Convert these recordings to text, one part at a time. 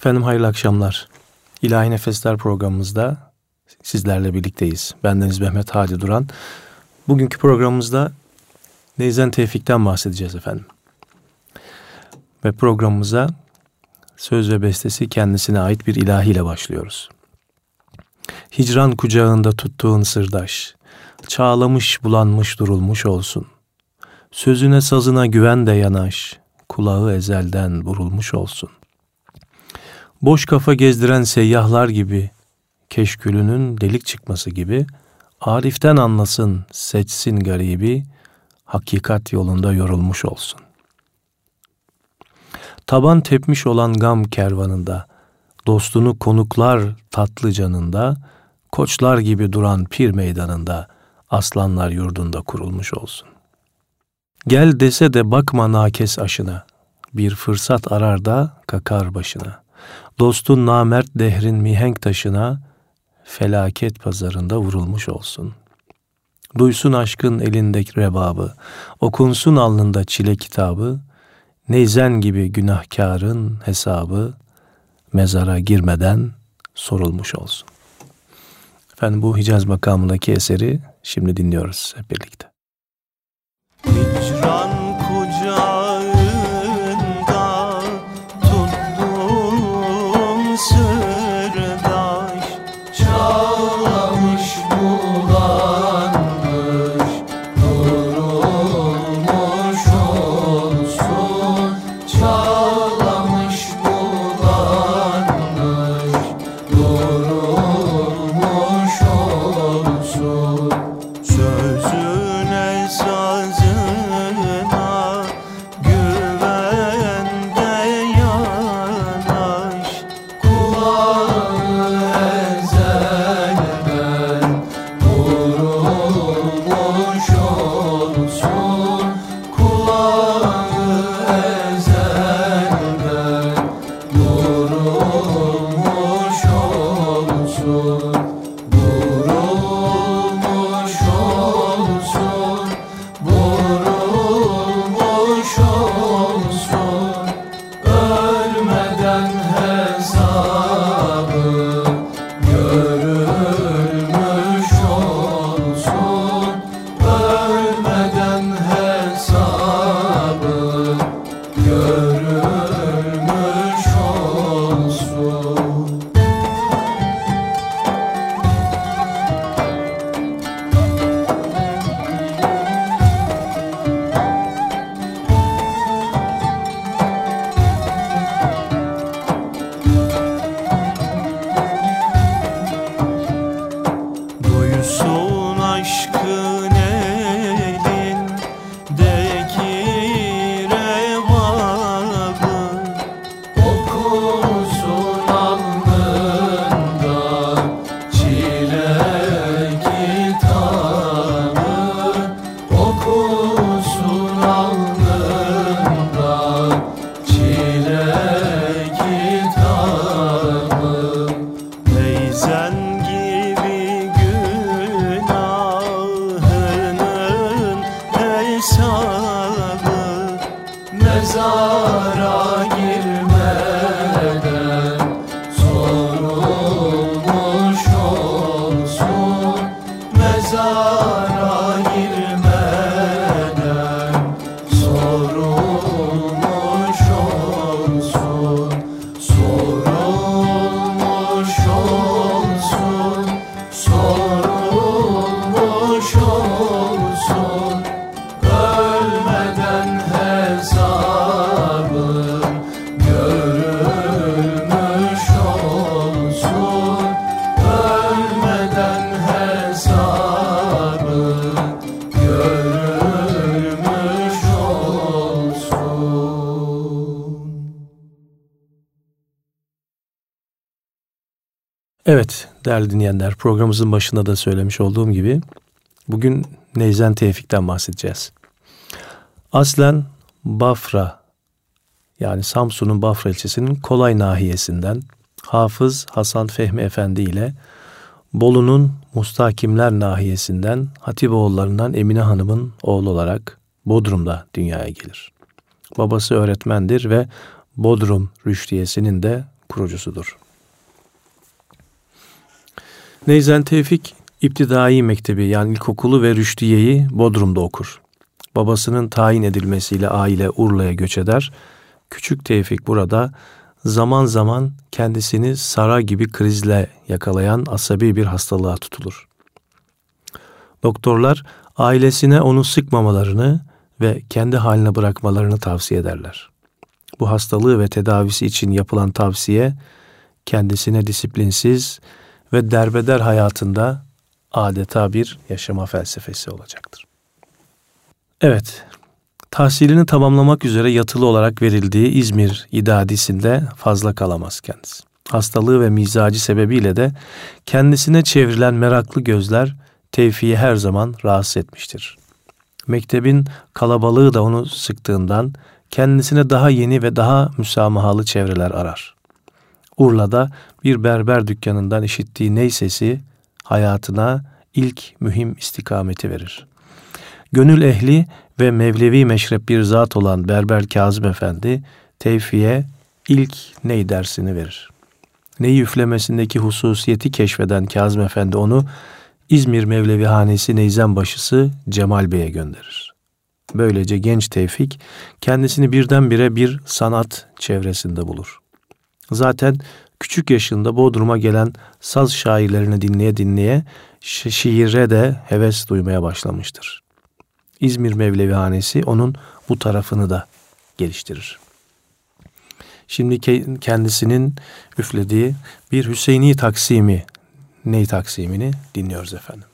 Efendim hayırlı akşamlar. İlahi Nefesler programımızda sizlerle birlikteyiz. Bendeniz Mehmet Hadi Duran. Bugünkü programımızda Neyzen Tevfik'ten bahsedeceğiz efendim. Ve programımıza söz ve bestesi kendisine ait bir ilahiyle başlıyoruz. Hicran kucağında tuttuğun sırdaş, çağlamış bulanmış durulmuş olsun. Sözüne sazına güven de yanaş, kulağı ezelden vurulmuş olsun. Boş kafa gezdiren seyyahlar gibi, keşkülünün delik çıkması gibi, Arif'ten anlasın, seçsin garibi, hakikat yolunda yorulmuş olsun. Taban tepmiş olan gam kervanında, dostunu konuklar tatlı canında, koçlar gibi duran pir meydanında, aslanlar yurdunda kurulmuş olsun. Gel dese de bakma nakes aşına, bir fırsat arar da kakar başına. Dostun namert dehrin mihenk taşına, felaket pazarında vurulmuş olsun. Duysun aşkın elindeki rebabı, okunsun alnında çile kitabı, neyzen gibi günahkarın hesabı, mezara girmeden sorulmuş olsun. Efendim bu Hicaz makamındaki eseri şimdi dinliyoruz hep birlikte. Hicran değerli dinleyenler programımızın başında da söylemiş olduğum gibi bugün Neyzen Tevfik'ten bahsedeceğiz. Aslen Bafra yani Samsun'un Bafra ilçesinin Kolay nahiyesinden Hafız Hasan Fehmi Efendi ile Bolu'nun Mustakimler nahiyesinden Hatipoğullarından Emine Hanım'ın oğlu olarak Bodrum'da dünyaya gelir. Babası öğretmendir ve Bodrum Rüştiyesi'nin de kurucusudur. Neyzen Tevfik İptidai Mektebi yani ilkokulu ve Rüşdiye'yi Bodrum'da okur. Babasının tayin edilmesiyle aile Urla'ya göç eder. Küçük Tevfik burada zaman zaman kendisini Sara gibi krizle yakalayan asabi bir hastalığa tutulur. Doktorlar ailesine onu sıkmamalarını ve kendi haline bırakmalarını tavsiye ederler. Bu hastalığı ve tedavisi için yapılan tavsiye kendisine disiplinsiz ve derbeder hayatında adeta bir yaşama felsefesi olacaktır. Evet, tahsilini tamamlamak üzere yatılı olarak verildiği İzmir İdadisi'nde fazla kalamaz kendisi. Hastalığı ve mizacı sebebiyle de kendisine çevrilen meraklı gözler Tevfik'i her zaman rahatsız etmiştir. Mektebin kalabalığı da onu sıktığından kendisine daha yeni ve daha müsamahalı çevreler arar. Urla'da bir berber dükkanından işittiği ney sesi hayatına ilk mühim istikameti verir. Gönül ehli ve Mevlevi meşrep bir zat olan Berber Kazım Efendi Tevfi'ye ilk ney dersini verir. Neyi üflemesindeki hususiyeti keşfeden Kazım Efendi onu İzmir Mevlevi Hanesi Neyzen başısı Cemal Bey'e gönderir. Böylece genç Tevfik kendisini birdenbire bir sanat çevresinde bulur. Zaten küçük yaşında Bodrum'a gelen saz şairlerini dinleye dinleye şi- şiire de heves duymaya başlamıştır. İzmir Mevlevi Hanesi onun bu tarafını da geliştirir. Şimdi kendisinin üflediği bir Hüseyini taksimi, ney taksimini dinliyoruz efendim.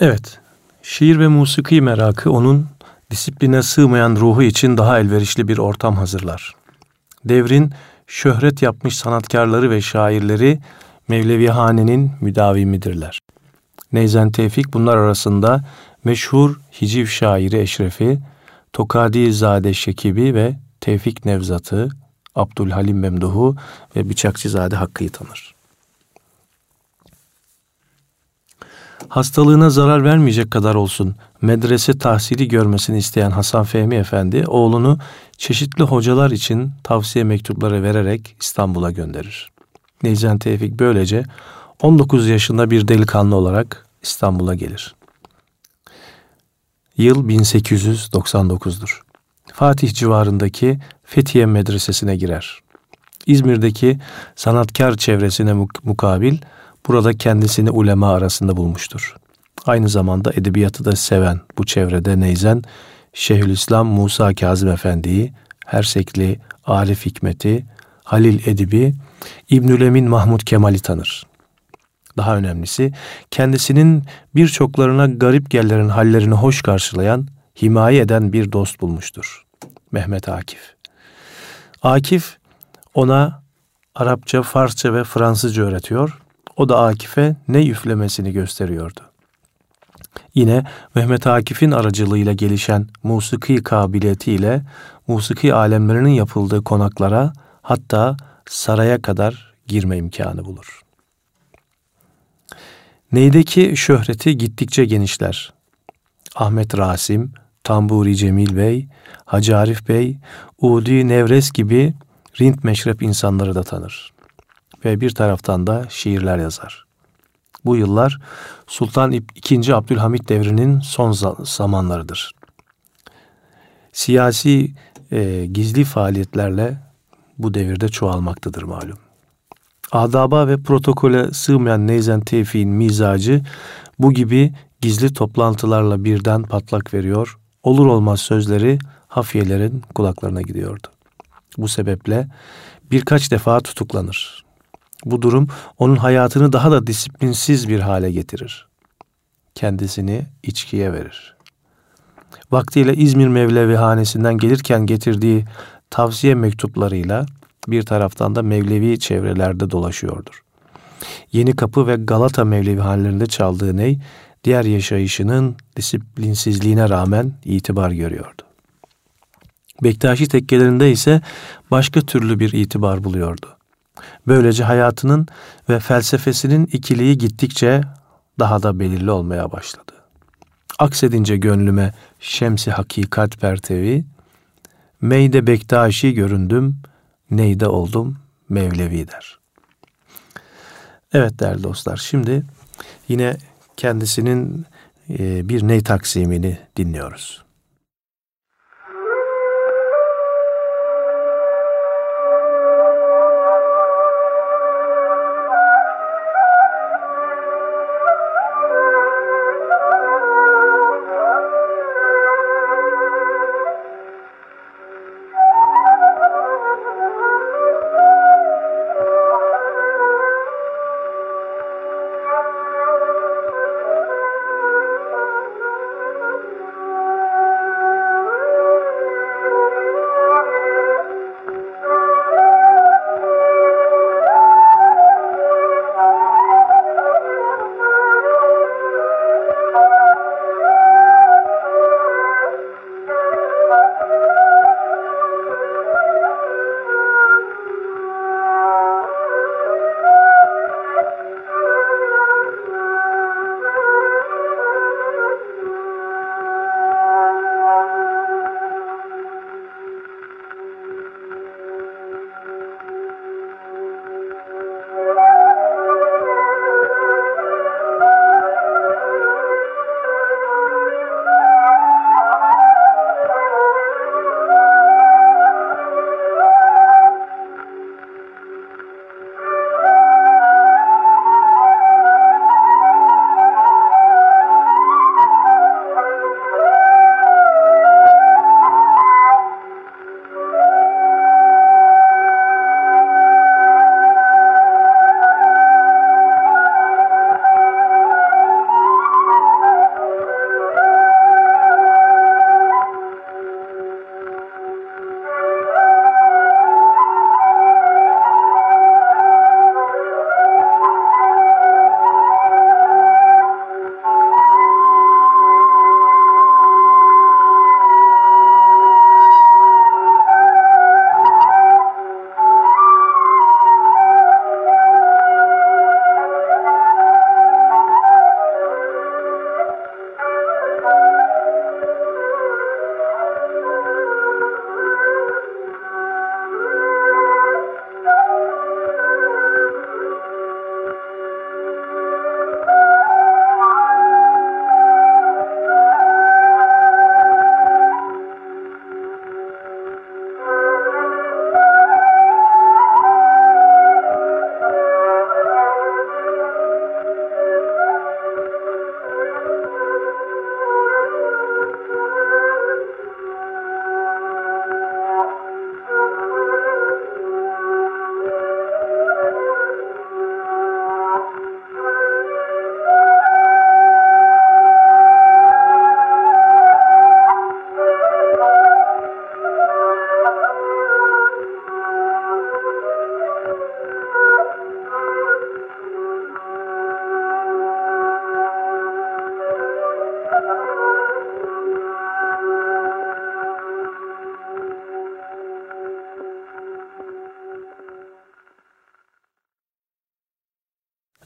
Evet, şiir ve musiki merakı onun disipline sığmayan ruhu için daha elverişli bir ortam hazırlar. Devrin şöhret yapmış sanatkarları ve şairleri Mevlevihane'nin müdavimidirler. Neyzen Tevfik bunlar arasında meşhur hiciv şairi Eşrefi, Tokadi Zade Şekibi ve Tevfik Nevzat'ı, Abdülhalim Memduh'u ve Bıçakçızade Hakkı'yı tanır. Hastalığına zarar vermeyecek kadar olsun medrese tahsili görmesini isteyen Hasan Fehmi Efendi oğlunu çeşitli hocalar için tavsiye mektupları vererek İstanbul'a gönderir. Neyzen Tevfik böylece 19 yaşında bir delikanlı olarak İstanbul'a gelir. Yıl 1899'dur. Fatih civarındaki Fethiye Medresesi'ne girer. İzmir'deki sanatkar çevresine mukabil burada kendisini ulema arasında bulmuştur. Aynı zamanda edebiyatı da seven bu çevrede Neyzen, Şeyhülislam Musa Kazım Efendi'yi, Hersekli Arif Hikmet'i, Halil Edibi, İbnül Emin Mahmud Kemal'i tanır. Daha önemlisi kendisinin birçoklarına garip gellerin hallerini hoş karşılayan, himaye eden bir dost bulmuştur. Mehmet Akif. Akif ona Arapça, Farsça ve Fransızca öğretiyor. O da Akif'e ne üflemesini gösteriyordu. Yine Mehmet Akif'in aracılığıyla gelişen musiki kabiliyetiyle musiki alemlerinin yapıldığı konaklara hatta saraya kadar girme imkanı bulur. Neydeki şöhreti gittikçe genişler. Ahmet Rasim, Tamburi Cemil Bey, Hacı Arif Bey, Udi Nevres gibi rint meşrep insanları da tanır. Ve bir taraftan da şiirler yazar. Bu yıllar Sultan II. Abdülhamit devrinin son zamanlarıdır. Siyasi e, gizli faaliyetlerle bu devirde çoğalmaktadır malum. Adaba ve protokole sığmayan Neyzen Tevfik'in mizacı bu gibi gizli toplantılarla birden patlak veriyor, olur olmaz sözleri hafiyelerin kulaklarına gidiyordu. Bu sebeple birkaç defa tutuklanır. Bu durum onun hayatını daha da disiplinsiz bir hale getirir. Kendisini içkiye verir. Vaktiyle İzmir Mevlevi hanesinden gelirken getirdiği tavsiye mektuplarıyla bir taraftan da Mevlevi çevrelerde dolaşıyordur. Yeni Kapı ve Galata Mevlevi hallerinde çaldığı ney, diğer yaşayışının disiplinsizliğine rağmen itibar görüyordu. Bektaşi tekkelerinde ise başka türlü bir itibar buluyordu. Böylece hayatının ve felsefesinin ikiliği gittikçe daha da belirli olmaya başladı. Aksedince gönlüme şemsi hakikat pertevi, meyde Bektaşi göründüm, neyde oldum Mevlevi der. Evet değerli dostlar şimdi yine kendisinin e, bir ney taksimini dinliyoruz.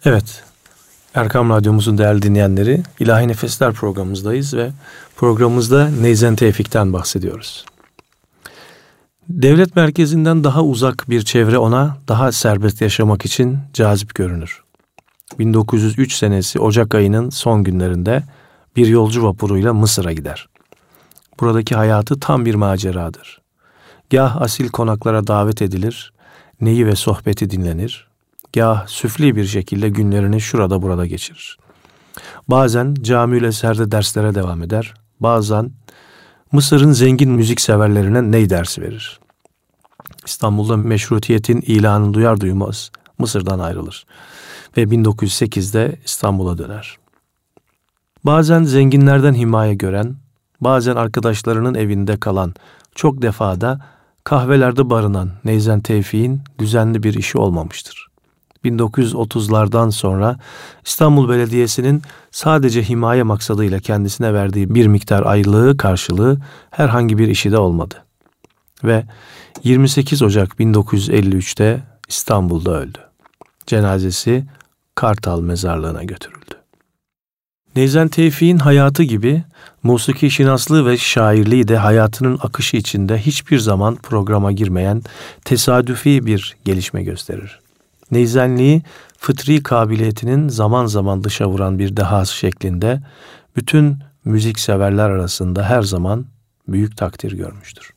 Evet, Erkam Radyomuzun değerli dinleyenleri, İlahi Nefesler programımızdayız ve programımızda Neyzen Tevfik'ten bahsediyoruz. Devlet merkezinden daha uzak bir çevre ona daha serbest yaşamak için cazip görünür. 1903 senesi Ocak ayının son günlerinde bir yolcu vapuruyla Mısır'a gider. Buradaki hayatı tam bir maceradır. Gah asil konaklara davet edilir, neyi ve sohbeti dinlenir, gah süfli bir şekilde günlerini şurada burada geçirir. Bazen camiül eserde derslere devam eder, bazen Mısır'ın zengin müzik severlerine ney dersi verir. İstanbul'da meşrutiyetin ilanını duyar duymaz Mısır'dan ayrılır ve 1908'de İstanbul'a döner. Bazen zenginlerden himaye gören, bazen arkadaşlarının evinde kalan, çok defada kahvelerde barınan Neyzen Tevfik'in düzenli bir işi olmamıştır. 1930'lardan sonra İstanbul Belediyesi'nin sadece himaye maksadıyla kendisine verdiği bir miktar aylığı karşılığı herhangi bir işi de olmadı. Ve 28 Ocak 1953'te İstanbul'da öldü. Cenazesi Kartal mezarlığına götürüldü. Nezen Tevfik'in hayatı gibi musiki şinaslığı ve şairliği de hayatının akışı içinde hiçbir zaman programa girmeyen tesadüfi bir gelişme gösterir. Neyzenliği fıtri kabiliyetinin zaman zaman dışa vuran bir dehası şeklinde bütün müzik severler arasında her zaman büyük takdir görmüştür.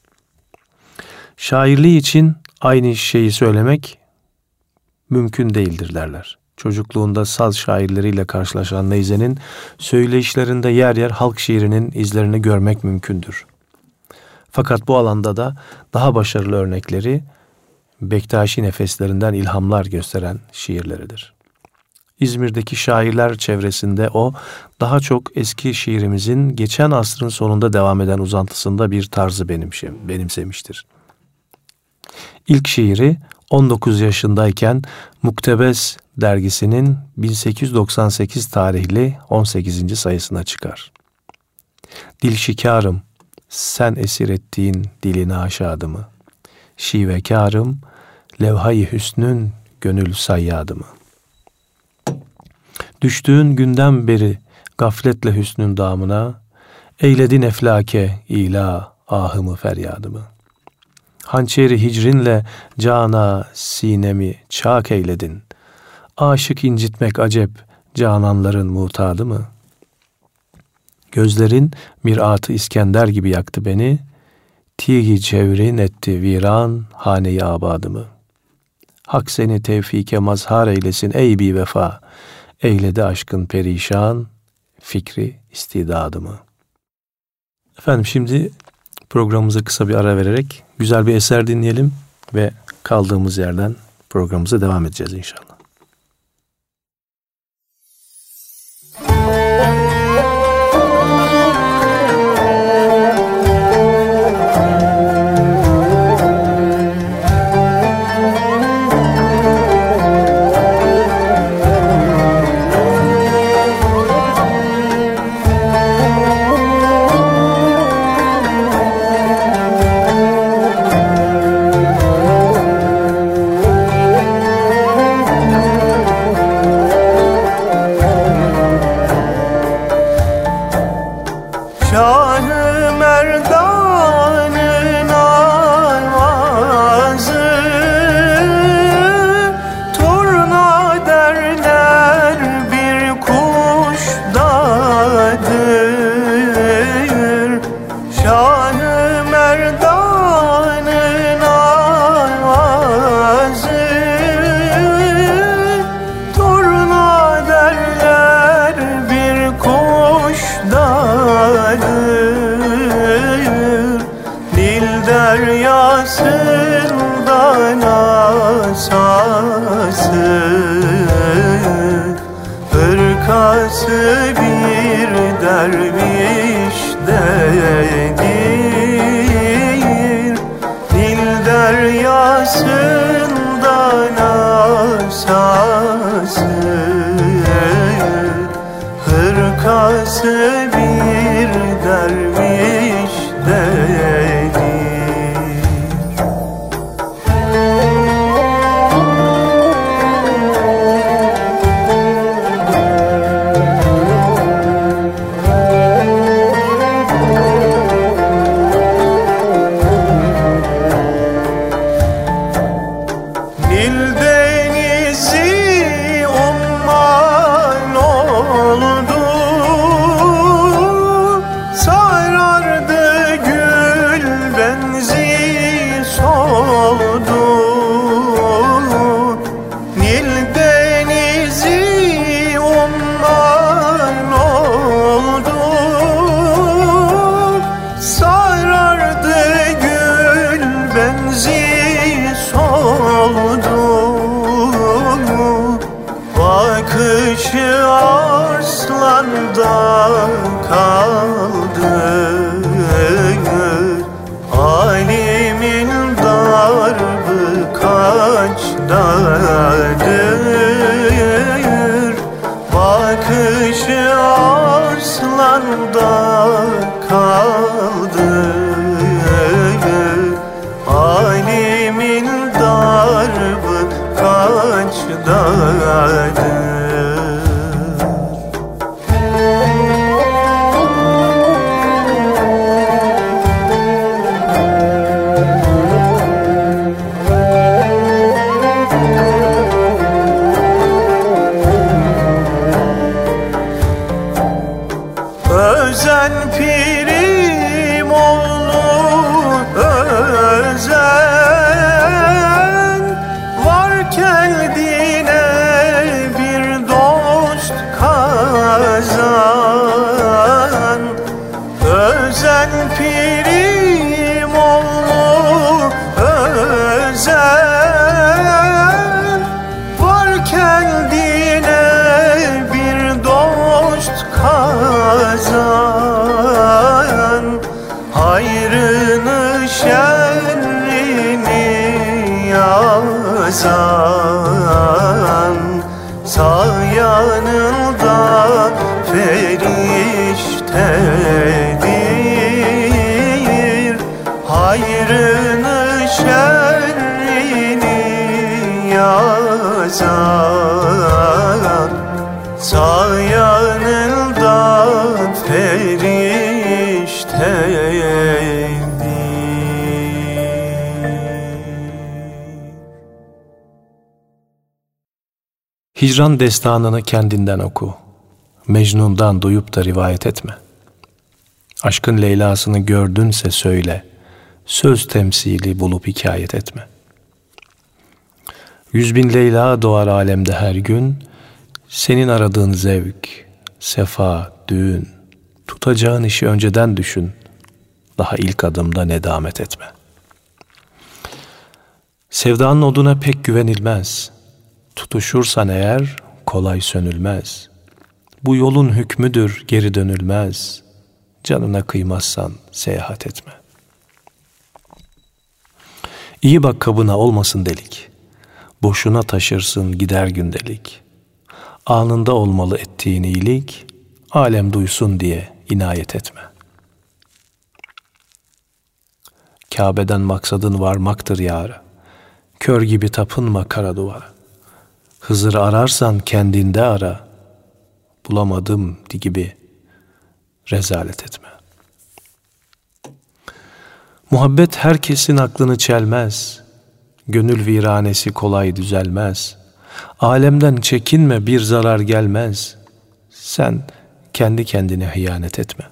Şairliği için aynı şeyi söylemek mümkün değildir derler. Çocukluğunda saz şairleriyle karşılaşan Neyzen'in söyleyişlerinde yer yer halk şiirinin izlerini görmek mümkündür. Fakat bu alanda da daha başarılı örnekleri Bektaşi nefeslerinden ilhamlar gösteren şiirleridir. İzmir'deki şairler çevresinde o daha çok eski şiirimizin geçen asrın sonunda devam eden uzantısında bir tarzı benimsemiştir. İlk şiiri 19 yaşındayken Muktebes dergisinin 1898 tarihli 18. sayısına çıkar. Dil şikarım, sen esir ettiğin dilini aşağıdımı. Şivekarım, levhayı hüsnün gönül sayyadımı. Düştüğün günden beri gafletle hüsnün damına, eyledin eflake ila ahımı feryadımı. Hançeri hicrinle cana sinemi çak eyledin. Aşık incitmek acep cananların mutadı mı? Gözlerin miratı İskender gibi yaktı beni. Tihi çevrin etti viran haneyi abadımı. Hak seni tevfike mazhar eylesin ey bi vefa. Eyledi aşkın perişan fikri istidadımı. Efendim şimdi programımıza kısa bir ara vererek güzel bir eser dinleyelim ve kaldığımız yerden programımıza devam edeceğiz inşallah. Hicran destanını kendinden oku. Mecnun'dan duyup da rivayet etme. Aşkın Leyla'sını gördünse söyle. Söz temsili bulup hikayet etme. Yüz bin Leyla doğar alemde her gün. Senin aradığın zevk, sefa, düğün. Tutacağın işi önceden düşün. Daha ilk adımda nedamet etme. Sevdanın oduna pek güvenilmez.'' Tutuşursan eğer kolay sönülmez. Bu yolun hükmüdür geri dönülmez. Canına kıymazsan seyahat etme. İyi bak kabına olmasın delik. Boşuna taşırsın gider gündelik. Anında olmalı ettiğin iyilik, alem duysun diye inayet etme. Kabe'den maksadın varmaktır yârı. Kör gibi tapınma kara duvara. Hızır ararsan kendinde ara. Bulamadım di gibi rezalet etme. Muhabbet herkesin aklını çelmez. Gönül viranesi kolay düzelmez. Alemden çekinme bir zarar gelmez. Sen kendi kendine hıyanet etme.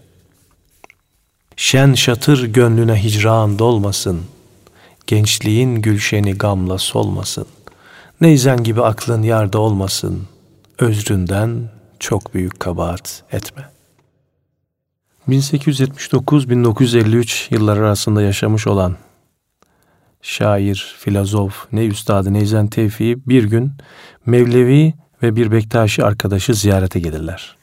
Şen şatır gönlüne hicran dolmasın. Gençliğin gülşeni gamla solmasın.'' Neyzen gibi aklın yarda olmasın, özründen çok büyük kabahat etme. 1879-1953 yıllar arasında yaşamış olan şair, filozof, ne üstadı Neyzen Tevfik'i bir gün Mevlevi ve bir Bektaşi arkadaşı ziyarete gelirler.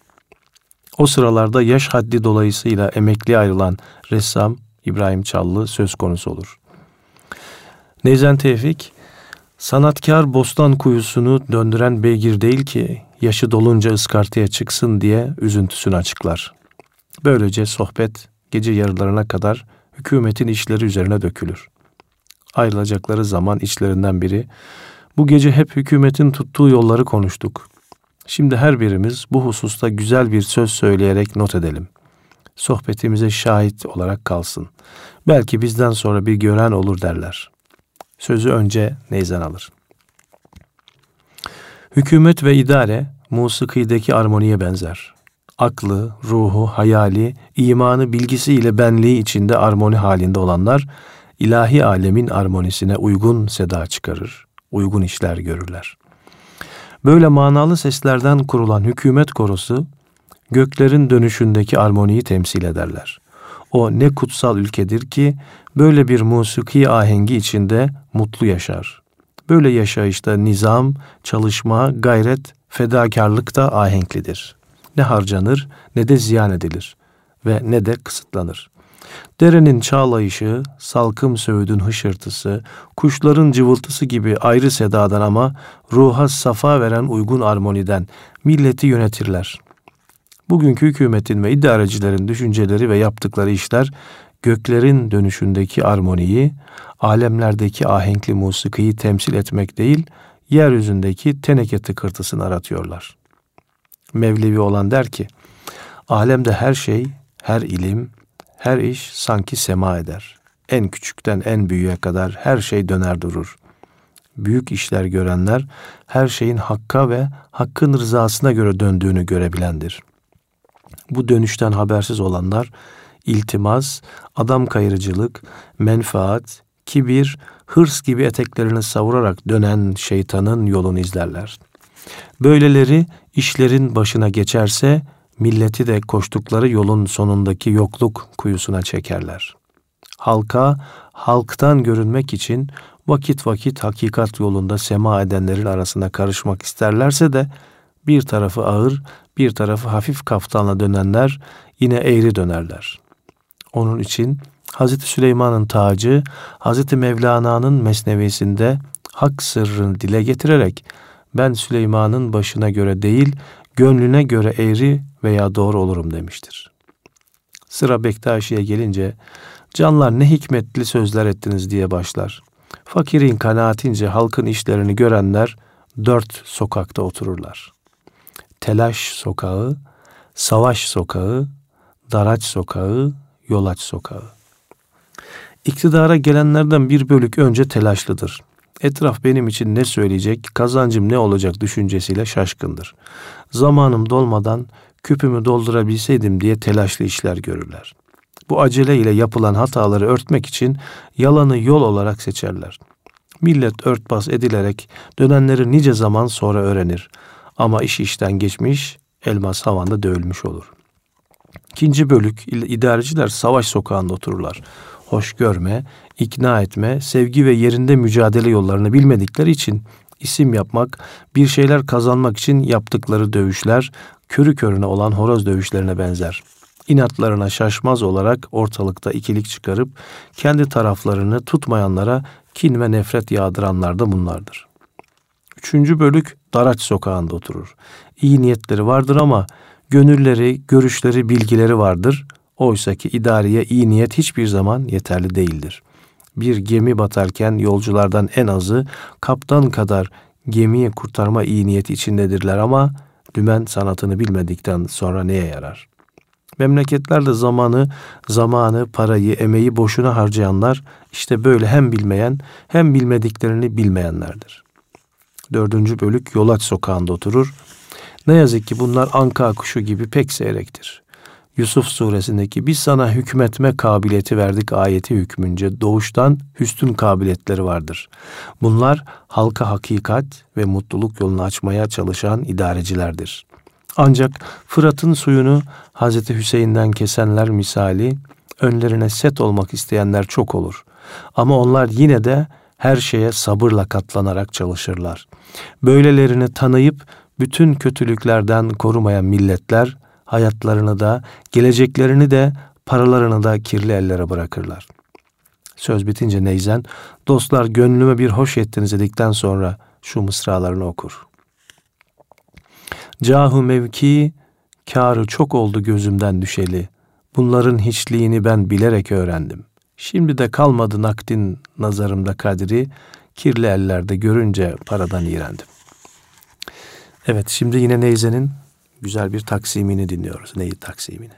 O sıralarda yaş haddi dolayısıyla emekli ayrılan ressam İbrahim Çallı söz konusu olur. Neyzen Tevfik Sanatkar bostan kuyusunu döndüren beygir değil ki yaşı dolunca ıskartıya çıksın diye üzüntüsünü açıklar. Böylece sohbet gece yarılarına kadar hükümetin işleri üzerine dökülür. Ayrılacakları zaman içlerinden biri bu gece hep hükümetin tuttuğu yolları konuştuk. Şimdi her birimiz bu hususta güzel bir söz söyleyerek not edelim. Sohbetimize şahit olarak kalsın. Belki bizden sonra bir gören olur derler sözü önce neyzen alır. Hükümet ve idare musikideki armoniye benzer. Aklı, ruhu, hayali, imanı, bilgisi ile benliği içinde armoni halinde olanlar ilahi alemin armonisine uygun seda çıkarır, uygun işler görürler. Böyle manalı seslerden kurulan hükümet korosu göklerin dönüşündeki armoniyi temsil ederler. O ne kutsal ülkedir ki böyle bir musiki ahengi içinde mutlu yaşar. Böyle yaşayışta nizam, çalışma, gayret, fedakarlık da ahenklidir. Ne harcanır ne de ziyan edilir ve ne de kısıtlanır. Derenin çağlayışı, salkım söğüdün hışırtısı, kuşların cıvıltısı gibi ayrı sedadan ama ruha safa veren uygun armoniden milleti yönetirler. Bugünkü hükümetin ve idarecilerin düşünceleri ve yaptıkları işler göklerin dönüşündeki armoniyi, alemlerdeki ahenkli musikiyi temsil etmek değil, yeryüzündeki teneke tıkırtısını aratıyorlar. Mevlevi olan der ki, alemde her şey, her ilim, her iş sanki sema eder. En küçükten en büyüğe kadar her şey döner durur. Büyük işler görenler her şeyin hakka ve hakkın rızasına göre döndüğünü görebilendir. Bu dönüşten habersiz olanlar iltimas, adam kayırıcılık, menfaat, kibir, hırs gibi eteklerini savurarak dönen şeytanın yolunu izlerler. Böyleleri işlerin başına geçerse milleti de koştukları yolun sonundaki yokluk kuyusuna çekerler. Halka, halktan görünmek için vakit vakit hakikat yolunda sema edenlerin arasına karışmak isterlerse de bir tarafı ağır, bir tarafı hafif kaftanla dönenler yine eğri dönerler. Onun için Hazreti Süleyman'ın tacı, Hazreti Mevlana'nın mesnevisinde hak sırrını dile getirerek ben Süleyman'ın başına göre değil, gönlüne göre eğri veya doğru olurum demiştir. Sıra Bektaşi'ye gelince canlar ne hikmetli sözler ettiniz diye başlar. Fakirin kanaatince halkın işlerini görenler dört sokakta otururlar. Telaş sokağı, savaş sokağı, daraç sokağı, yolaç sokağı. İktidara gelenlerden bir bölük önce telaşlıdır. Etraf benim için ne söyleyecek, kazancım ne olacak düşüncesiyle şaşkındır. Zamanım dolmadan küpümü doldurabilseydim diye telaşlı işler görürler. Bu acele ile yapılan hataları örtmek için yalanı yol olarak seçerler. Millet örtbas edilerek dönenleri nice zaman sonra öğrenir. Ama iş işten geçmiş, elmas havanda dövülmüş olur. İkinci bölük idareciler savaş sokağında otururlar. Hoş görme, ikna etme, sevgi ve yerinde mücadele yollarını bilmedikleri için isim yapmak, bir şeyler kazanmak için yaptıkları dövüşler körü körüne olan horoz dövüşlerine benzer. İnatlarına şaşmaz olarak ortalıkta ikilik çıkarıp kendi taraflarını tutmayanlara kin ve nefret yağdıranlar da bunlardır. Üçüncü bölük Daraç sokağında oturur. İyi niyetleri vardır ama gönülleri, görüşleri, bilgileri vardır. Oysa ki idareye iyi niyet hiçbir zaman yeterli değildir. Bir gemi batarken yolculardan en azı kaptan kadar gemiyi kurtarma iyi niyeti içindedirler ama dümen sanatını bilmedikten sonra neye yarar? Memleketlerde zamanı, zamanı, parayı, emeği boşuna harcayanlar işte böyle hem bilmeyen hem bilmediklerini bilmeyenlerdir. Dördüncü bölük Yolaç sokağında oturur. Ne yazık ki bunlar anka kuşu gibi pek seyrektir. Yusuf suresindeki biz sana hükmetme kabiliyeti verdik ayeti hükmünce doğuştan hüsnün kabiliyetleri vardır. Bunlar halka hakikat ve mutluluk yolunu açmaya çalışan idarecilerdir. Ancak Fırat'ın suyunu Hazreti Hüseyin'den kesenler misali önlerine set olmak isteyenler çok olur. Ama onlar yine de her şeye sabırla katlanarak çalışırlar. Böylelerini tanıyıp bütün kötülüklerden korumayan milletler hayatlarını da, geleceklerini de, paralarını da kirli ellere bırakırlar. Söz bitince Neyzen, dostlar gönlüme bir hoş ettiniz dedikten sonra şu mısralarını okur. Cahu mevki, kârı çok oldu gözümden düşeli. Bunların hiçliğini ben bilerek öğrendim. Şimdi de kalmadı nakdin nazarımda kadri, kirli ellerde görünce paradan iğrendim. Evet, şimdi yine Neyzen'in güzel bir taksimini dinliyoruz. Neyi taksimini?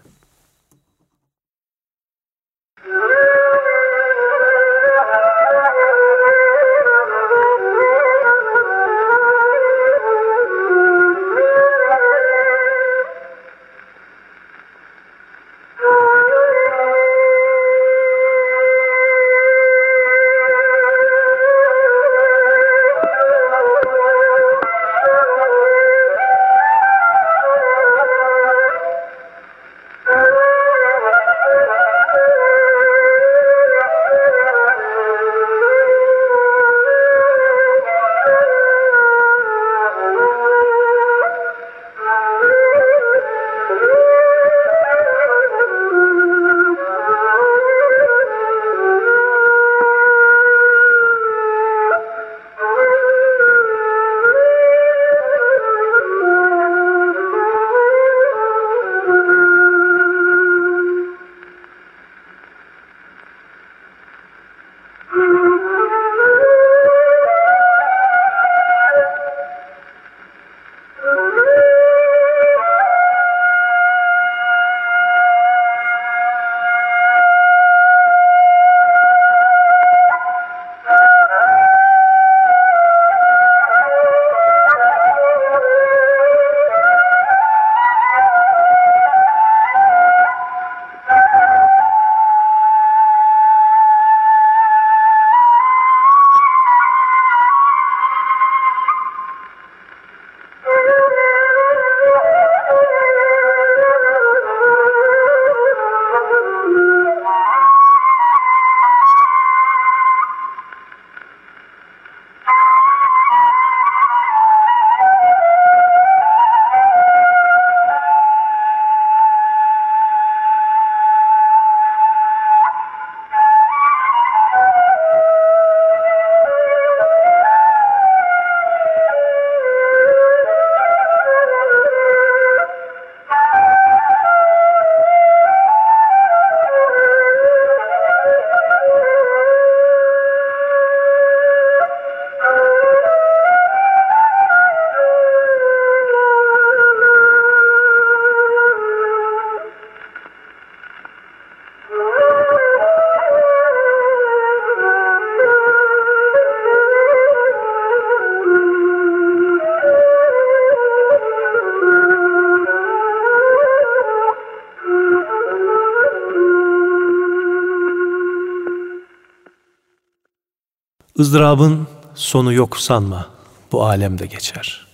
Izdırabın sonu yok sanma, bu alemde geçer.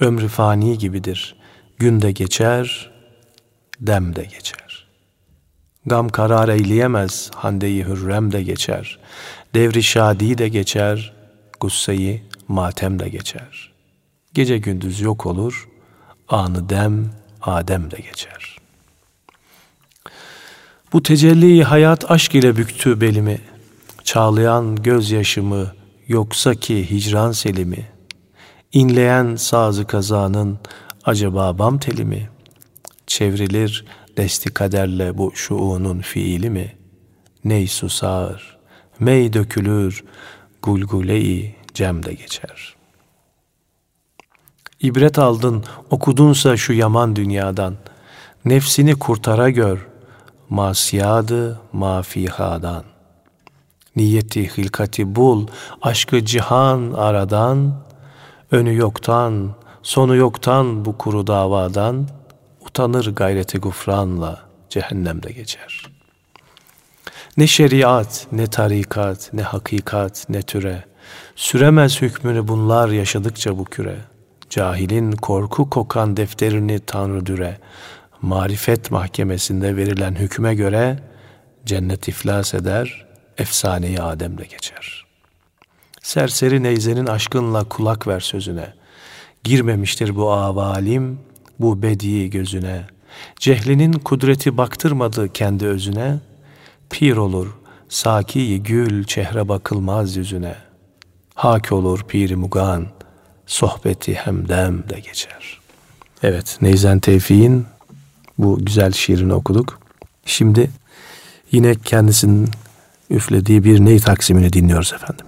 Ömrü fani gibidir, günde geçer, dem de geçer. Gam karar eyleyemez, handeyi hürrem de geçer. Devri şadi de geçer, gusseyi matem de geçer. Gece gündüz yok olur, anı dem, Adem de geçer. Bu tecelli hayat aşk ile büktü belimi, çağlayan gözyaşımı, yoksa ki hicran selimi, inleyen sazı kazanın acaba bam teli mi? Çevrilir desti kaderle bu şuunun fiili mi? Ney susar, mey dökülür, gulguleyi cem de geçer. İbret aldın, okudunsa şu yaman dünyadan. Nefsini kurtara gör, masiyadı mafihadan. Niyeti hilkati bul, aşkı cihan aradan, önü yoktan, sonu yoktan bu kuru davadan, utanır gayreti gufranla cehennemde geçer. Ne şeriat, ne tarikat, ne hakikat, ne türe, süremez hükmünü bunlar yaşadıkça bu küre.'' Cahilin korku kokan defterini Tanrı düre, marifet mahkemesinde verilen hükme göre cennet iflas eder, efsaneyi Adem'le geçer. Serseri neyzenin aşkınla kulak ver sözüne. Girmemiştir bu avalim, bu bedi gözüne. Cehlinin kudreti baktırmadı kendi özüne. Pir olur, saki gül çehre bakılmaz yüzüne. Hak olur piri mugan, sohbeti hemdem de geçer. Evet, Neyzen Tevfik'in bu güzel şiirini okuduk. Şimdi yine kendisinin üflediği bir ney taksimini dinliyoruz efendim.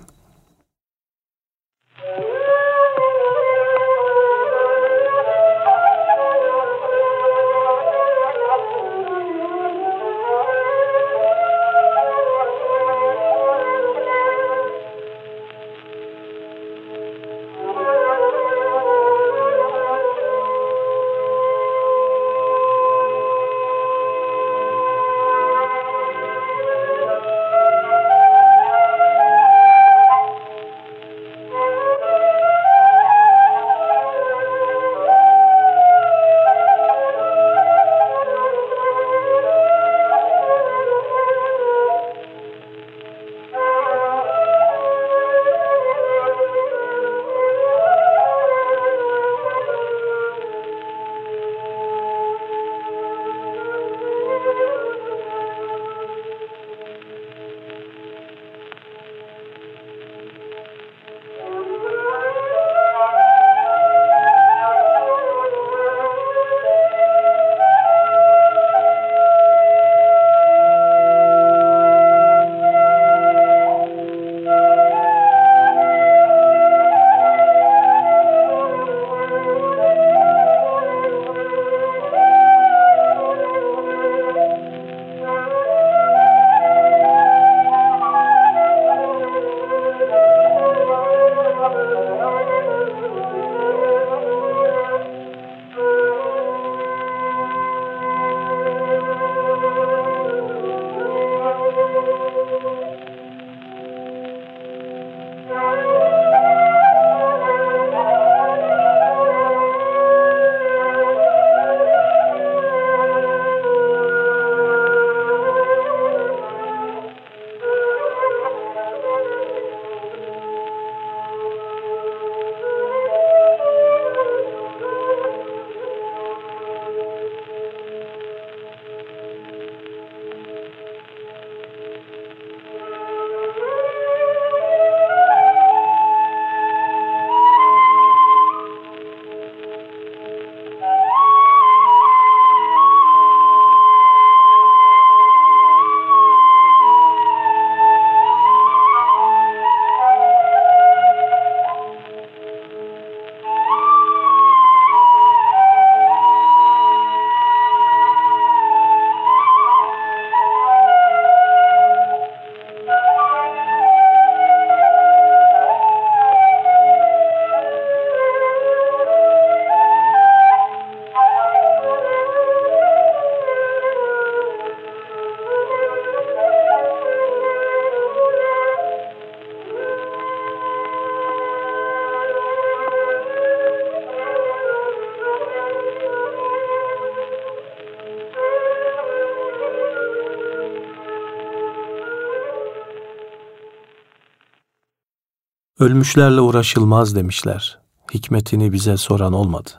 Ölmüşlerle uğraşılmaz demişler. Hikmetini bize soran olmadı.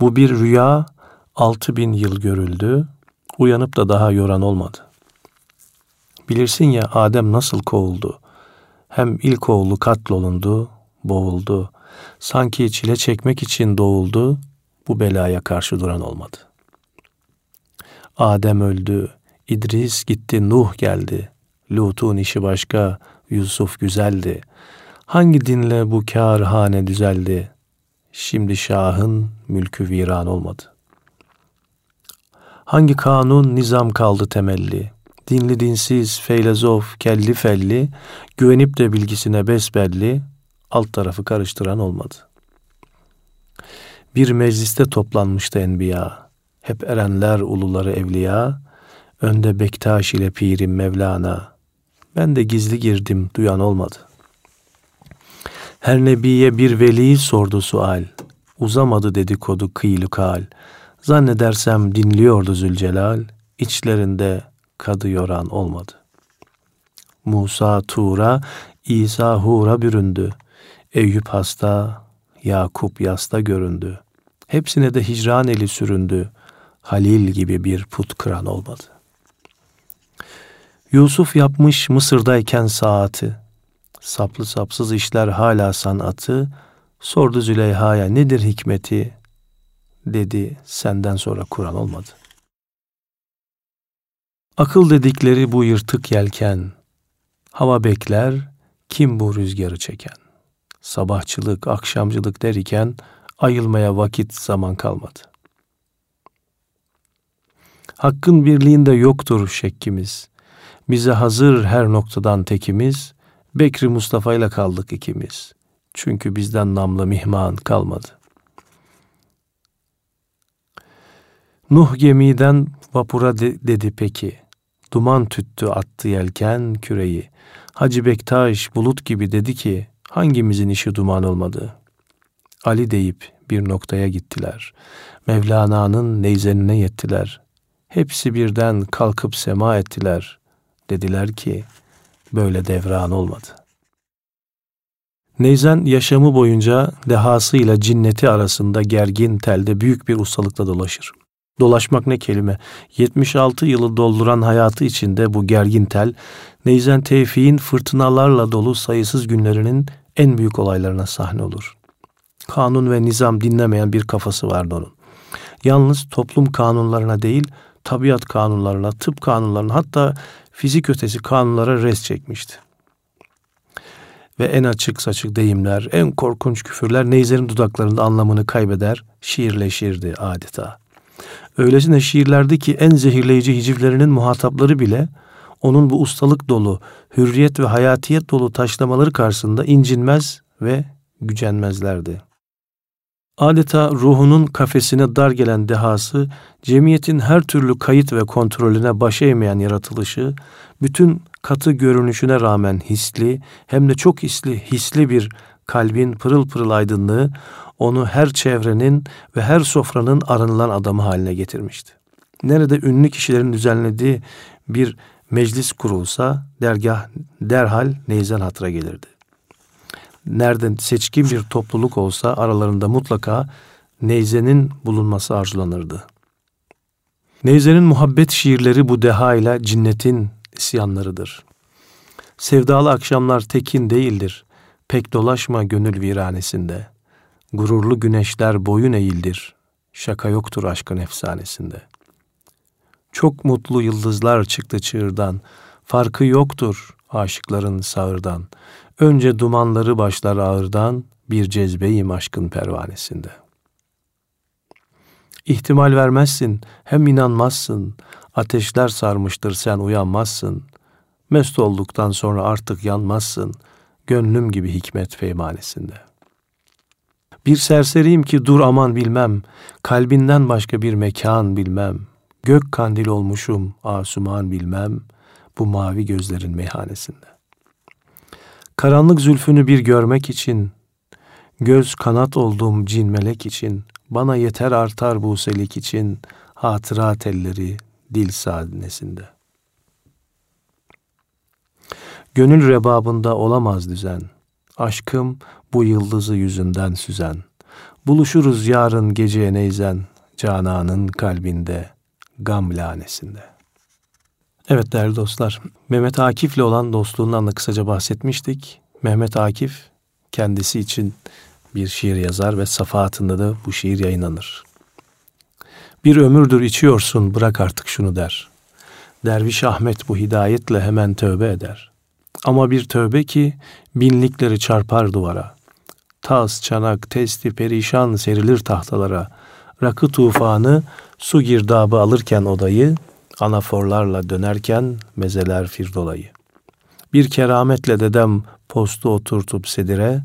Bu bir rüya, altı bin yıl görüldü, uyanıp da daha yoran olmadı. Bilirsin ya Adem nasıl kovuldu. Hem ilk oğlu katlolundu, boğuldu. Sanki çile çekmek için doğuldu, bu belaya karşı duran olmadı. Adem öldü, İdris gitti, Nuh geldi. Lut'un işi başka, Yusuf güzeldi. Hangi dinle bu kârhane düzeldi? Şimdi şahın mülkü viran olmadı. Hangi kanun nizam kaldı temelli? Dinli dinsiz, feylezof, kelli felli, güvenip de bilgisine besbelli, alt tarafı karıştıran olmadı. Bir mecliste toplanmıştı enbiya, hep erenler uluları evliya, önde Bektaş ile pirim Mevlana, ben de gizli girdim, duyan olmadı. Her nebiye bir veli sordu sual, uzamadı dedikodu kıylı kal, zannedersem dinliyordu Zülcelal, içlerinde kadı yoran olmadı. Musa Tur'a, İsa Hur'a büründü. Eyüp hasta, Yakup yasta göründü. Hepsine de hicran eli süründü. Halil gibi bir put kıran olmadı. Yusuf yapmış Mısır'dayken saati. Saplı sapsız işler hala sanatı. Sordu Züleyha'ya nedir hikmeti? Dedi senden sonra Kur'an olmadı. Akıl dedikleri bu yırtık yelken, hava bekler, kim bu rüzgarı çeken? Sabahçılık, akşamcılık derken ayılmaya vakit zaman kalmadı. Hakkın birliğinde yoktur şekkimiz. Bize hazır her noktadan tekimiz. Bekri Mustafa ile kaldık ikimiz. Çünkü bizden namlı mihman kalmadı. Nuh gemiden vapura de- dedi peki. Duman tüttü attı yelken küreyi. Hacı Bektaş bulut gibi dedi ki hangimizin işi duman olmadı? Ali deyip bir noktaya gittiler. Mevlana'nın neyzenine yettiler. Hepsi birden kalkıp sema ettiler. Dediler ki böyle devran olmadı. Neyzen yaşamı boyunca dehasıyla cinneti arasında gergin telde büyük bir ustalıkla dolaşır. Dolaşmak ne kelime. 76 yılı dolduran hayatı içinde bu gergin tel, Neyzen Tevfik'in fırtınalarla dolu sayısız günlerinin en büyük olaylarına sahne olur. Kanun ve nizam dinlemeyen bir kafası vardı onun. Yalnız toplum kanunlarına değil, tabiat kanunlarına, tıp kanunlarına hatta fizik ötesi kanunlara res çekmişti. Ve en açık saçık deyimler, en korkunç küfürler Neyzen'in dudaklarında anlamını kaybeder, şiirleşirdi adeta. Öylesine şiirlerdeki en zehirleyici hicivlerinin muhatapları bile onun bu ustalık dolu, hürriyet ve hayatiyet dolu taşlamaları karşısında incinmez ve gücenmezlerdi. Adeta ruhunun kafesine dar gelen dehası, cemiyetin her türlü kayıt ve kontrolüne baş eğmeyen yaratılışı, bütün katı görünüşüne rağmen hisli, hem de çok hisli, hisli bir kalbin pırıl pırıl aydınlığı, onu her çevrenin ve her sofranın arınılan adamı haline getirmişti. Nerede ünlü kişilerin düzenlediği bir meclis kurulsa dergah derhal neyzen hatıra gelirdi. Nerede seçkin bir topluluk olsa aralarında mutlaka neyzenin bulunması arzulanırdı. Neyze'nin muhabbet şiirleri bu deha ile cinnetin isyanlarıdır. Sevdalı akşamlar tekin değildir. Pek dolaşma gönül viranesinde. Gururlu güneşler boyun eğildir. Şaka yoktur aşkın efsanesinde. Çok mutlu yıldızlar çıktı çığırdan. Farkı yoktur aşıkların sağırdan. Önce dumanları başlar ağırdan, bir cezbeyim aşkın pervanesinde. İhtimal vermezsin, hem inanmazsın. Ateşler sarmıştır sen uyanmazsın. Mest olduktan sonra artık yanmazsın. Gönlüm gibi hikmet feymanesinde.'' Bir serseriyim ki dur aman bilmem, kalbinden başka bir mekan bilmem. Gök kandil olmuşum, asuman bilmem, bu mavi gözlerin meyhanesinde. Karanlık zülfünü bir görmek için, göz kanat olduğum cin melek için, bana yeter artar bu selik için, hatıra telleri dil sahnesinde. Gönül rebabında olamaz düzen, Aşkım bu yıldızı yüzünden süzen. Buluşuruz yarın geceye neyzen. Cananın kalbinde, gam lanesinde. Evet değerli dostlar, Mehmet Akif'le olan dostluğundan da kısaca bahsetmiştik. Mehmet Akif kendisi için bir şiir yazar ve safahatında da bu şiir yayınlanır. Bir ömürdür içiyorsun bırak artık şunu der. Derviş Ahmet bu hidayetle hemen tövbe eder. Ama bir tövbe ki binlikleri çarpar duvara. Tas, çanak, testi, perişan serilir tahtalara. Rakı tufanı su girdabı alırken odayı, anaforlarla dönerken mezeler firdolayı. Bir kerametle dedem postu oturtup sedire,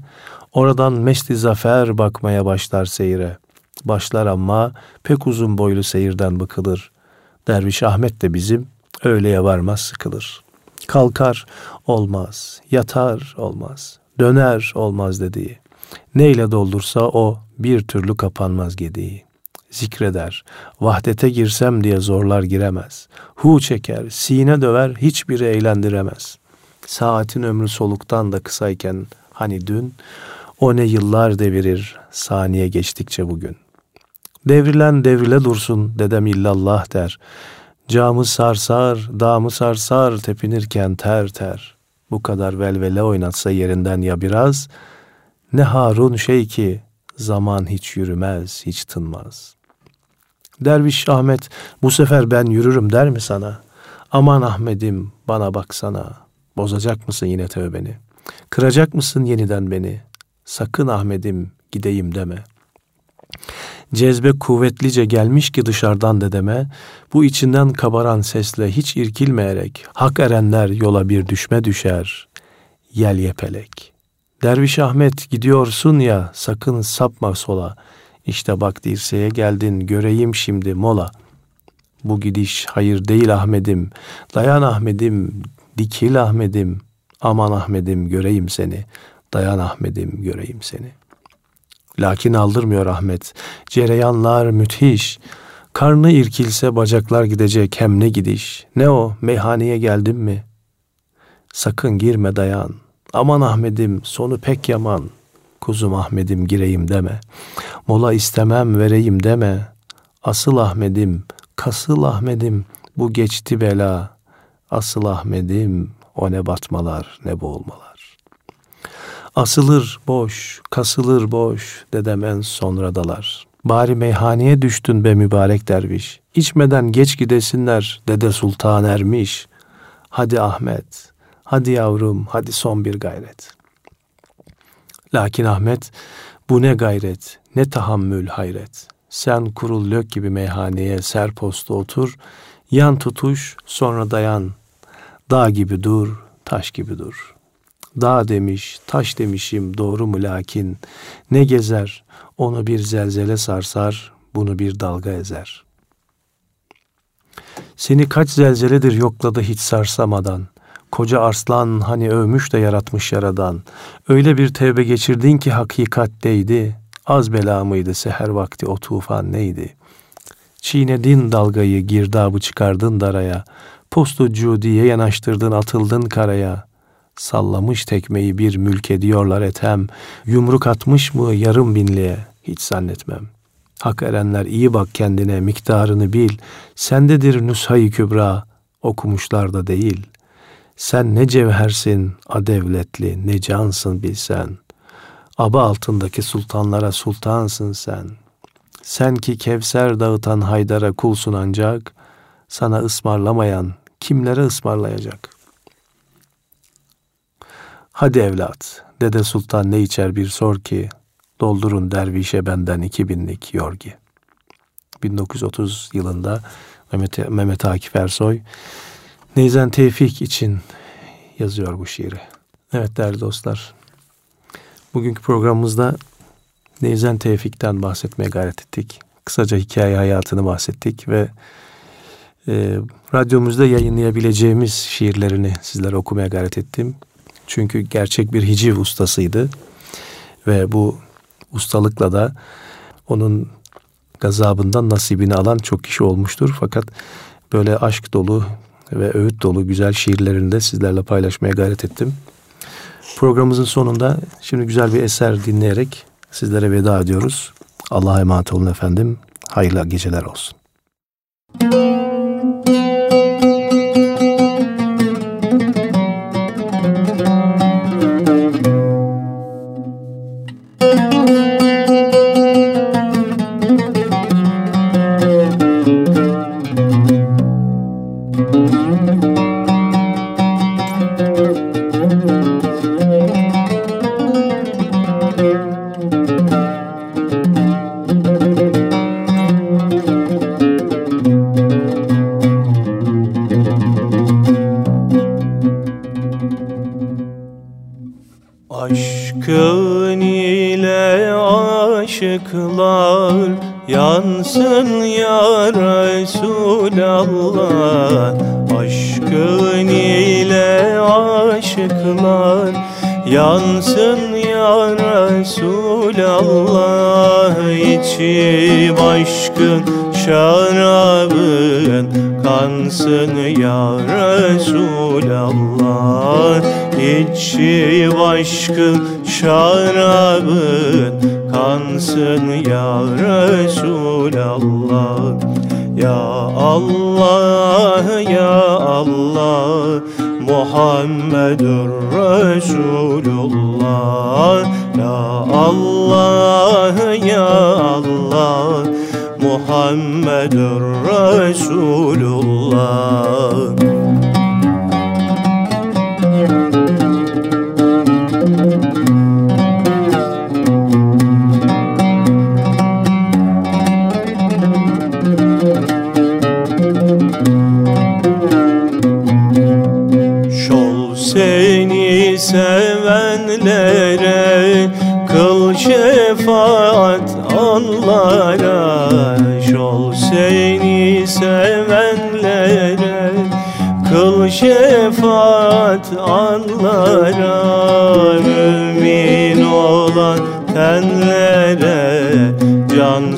oradan mesti zafer bakmaya başlar seyre. Başlar ama pek uzun boylu seyirden bıkılır. Derviş Ahmet de bizim öğleye varmaz sıkılır. Kalkar olmaz, yatar olmaz, döner olmaz dediği. Neyle doldursa o bir türlü kapanmaz gediği. Zikreder, vahdete girsem diye zorlar giremez. Hu çeker, sine döver, hiçbiri eğlendiremez. Saatin ömrü soluktan da kısayken hani dün, o ne yıllar devirir saniye geçtikçe bugün. Devrilen devrile dursun dedem illallah der. Camı sarsar, damı sarsar tepinirken ter ter. Bu kadar velvele oynatsa yerinden ya biraz, ne Harun şey ki zaman hiç yürümez, hiç tınmaz. Derviş Ahmet bu sefer ben yürürüm der mi sana? Aman Ahmet'im bana baksana. Bozacak mısın yine tövbeni? Kıracak mısın yeniden beni? Sakın Ahmet'im gideyim deme. Cezbe kuvvetlice gelmiş ki dışarıdan dedeme, bu içinden kabaran sesle hiç irkilmeyerek, hak erenler yola bir düşme düşer, yel yepelek. Derviş Ahmet gidiyorsun ya, sakın sapma sola, İşte bak dirseğe geldin, göreyim şimdi mola. Bu gidiş hayır değil Ahmet'im, dayan Ahmet'im, dikil Ahmet'im, aman Ahmet'im göreyim seni, dayan Ahmet'im göreyim seni.'' Lakin aldırmıyor Ahmet. Cereyanlar müthiş. Karnı irkilse bacaklar gidecek hem ne gidiş. Ne o meyhaneye geldin mi? Sakın girme dayan. Aman Ahmet'im sonu pek yaman. Kuzum Ahmet'im gireyim deme. Mola istemem vereyim deme. Asıl Ahmet'im, kasıl Ahmet'im bu geçti bela. Asıl Ahmet'im o ne batmalar ne boğulmalar. Asılır boş, kasılır boş, dedem en sonradalar. Bari meyhaneye düştün be mübarek derviş. İçmeden geç gidesinler, dede sultan ermiş. Hadi Ahmet, hadi yavrum, hadi son bir gayret. Lakin Ahmet, bu ne gayret, ne tahammül hayret. Sen kurul lök gibi meyhaneye serposta otur, yan tutuş, sonra dayan. Dağ gibi dur, taş gibi dur.'' Dağ demiş, taş demişim doğru mu lakin ne gezer onu bir zelzele sarsar, bunu bir dalga ezer. Seni kaç zelzeledir yokladı hiç sarsamadan. Koca arslan hani övmüş de yaratmış yaradan. Öyle bir tevbe geçirdin ki hakikatteydi. Az bela mıydı seher vakti o tufan neydi? Çiğnedin dalgayı girdabı çıkardın daraya. Postu cudiye yanaştırdın atıldın karaya. Sallamış tekmeyi bir mülk ediyorlar etem. Yumruk atmış mı yarım binliğe hiç zannetmem. Hak erenler iyi bak kendine miktarını bil. Sendedir nüshayı kübra okumuşlar da değil. Sen ne cevhersin adevletli ne cansın bilsen. Aba altındaki sultanlara sultansın sen. Sen ki Kevser dağıtan Haydar'a kulsun ancak sana ısmarlamayan kimlere ısmarlayacak?'' Hadi evlat, Dede Sultan ne içer bir sor ki, doldurun dervişe benden iki binlik yorgi. 1930 yılında Mehmet, Mehmet Akif Ersoy Neyzen Tevfik için yazıyor bu şiiri. Evet değerli dostlar, bugünkü programımızda Neyzen Tevfik'ten bahsetmeye gayret ettik. Kısaca hikaye hayatını bahsettik ve e, radyomuzda yayınlayabileceğimiz şiirlerini sizlere okumaya gayret ettim. Çünkü gerçek bir hiciv ustasıydı. Ve bu ustalıkla da onun gazabından nasibini alan çok kişi olmuştur. Fakat böyle aşk dolu ve öğüt dolu güzel şiirlerini de sizlerle paylaşmaya gayret ettim. Programımızın sonunda şimdi güzel bir eser dinleyerek sizlere veda ediyoruz. Allah'a emanet olun efendim. Hayırlı geceler olsun. sevenlere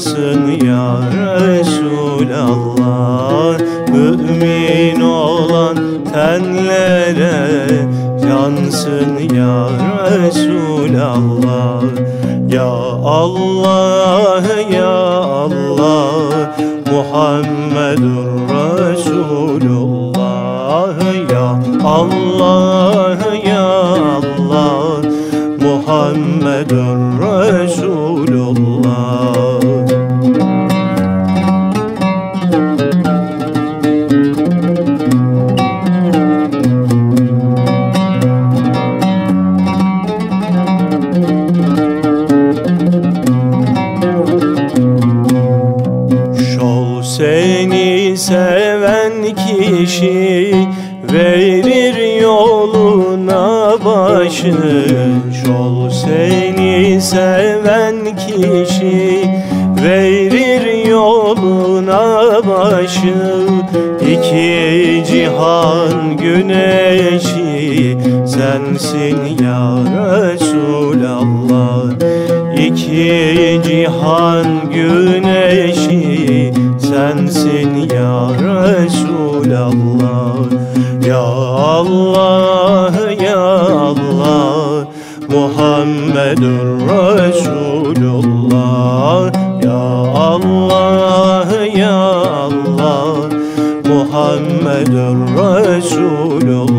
Cansın ya Resulallah. Mümin olan tenlere Cansın ya Resulallah. Ya Allah ya Allah. Muhammedur Resulullah. Ya Allah kişi verir yoluna başı İki cihan güneşi sensin ya Resulallah. İki cihan güneşi sensin ya Resulallah. Ya Allah ya Allah Muhammedur Resulullah Muhammedur Resulullah.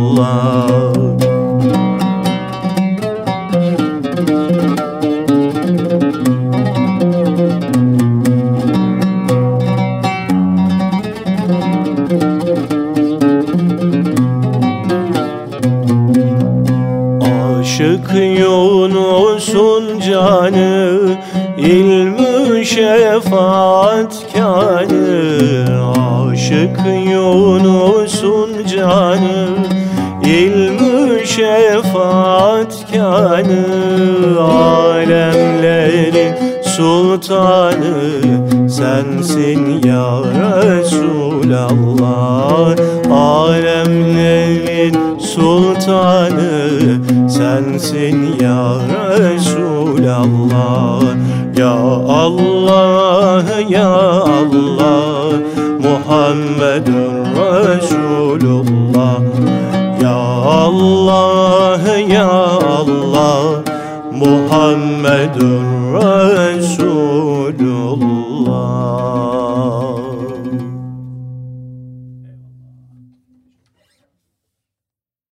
Yunus'un canı ilmü şefaatkârı Aşık Yunus'un sultanı sensin ya Resulallah. Alemlerin sultanı sensin ya Resulallah. Ya Allah ya Allah Muhammedur Resulullah. Ya Allah ya Allah Muhammedun Resul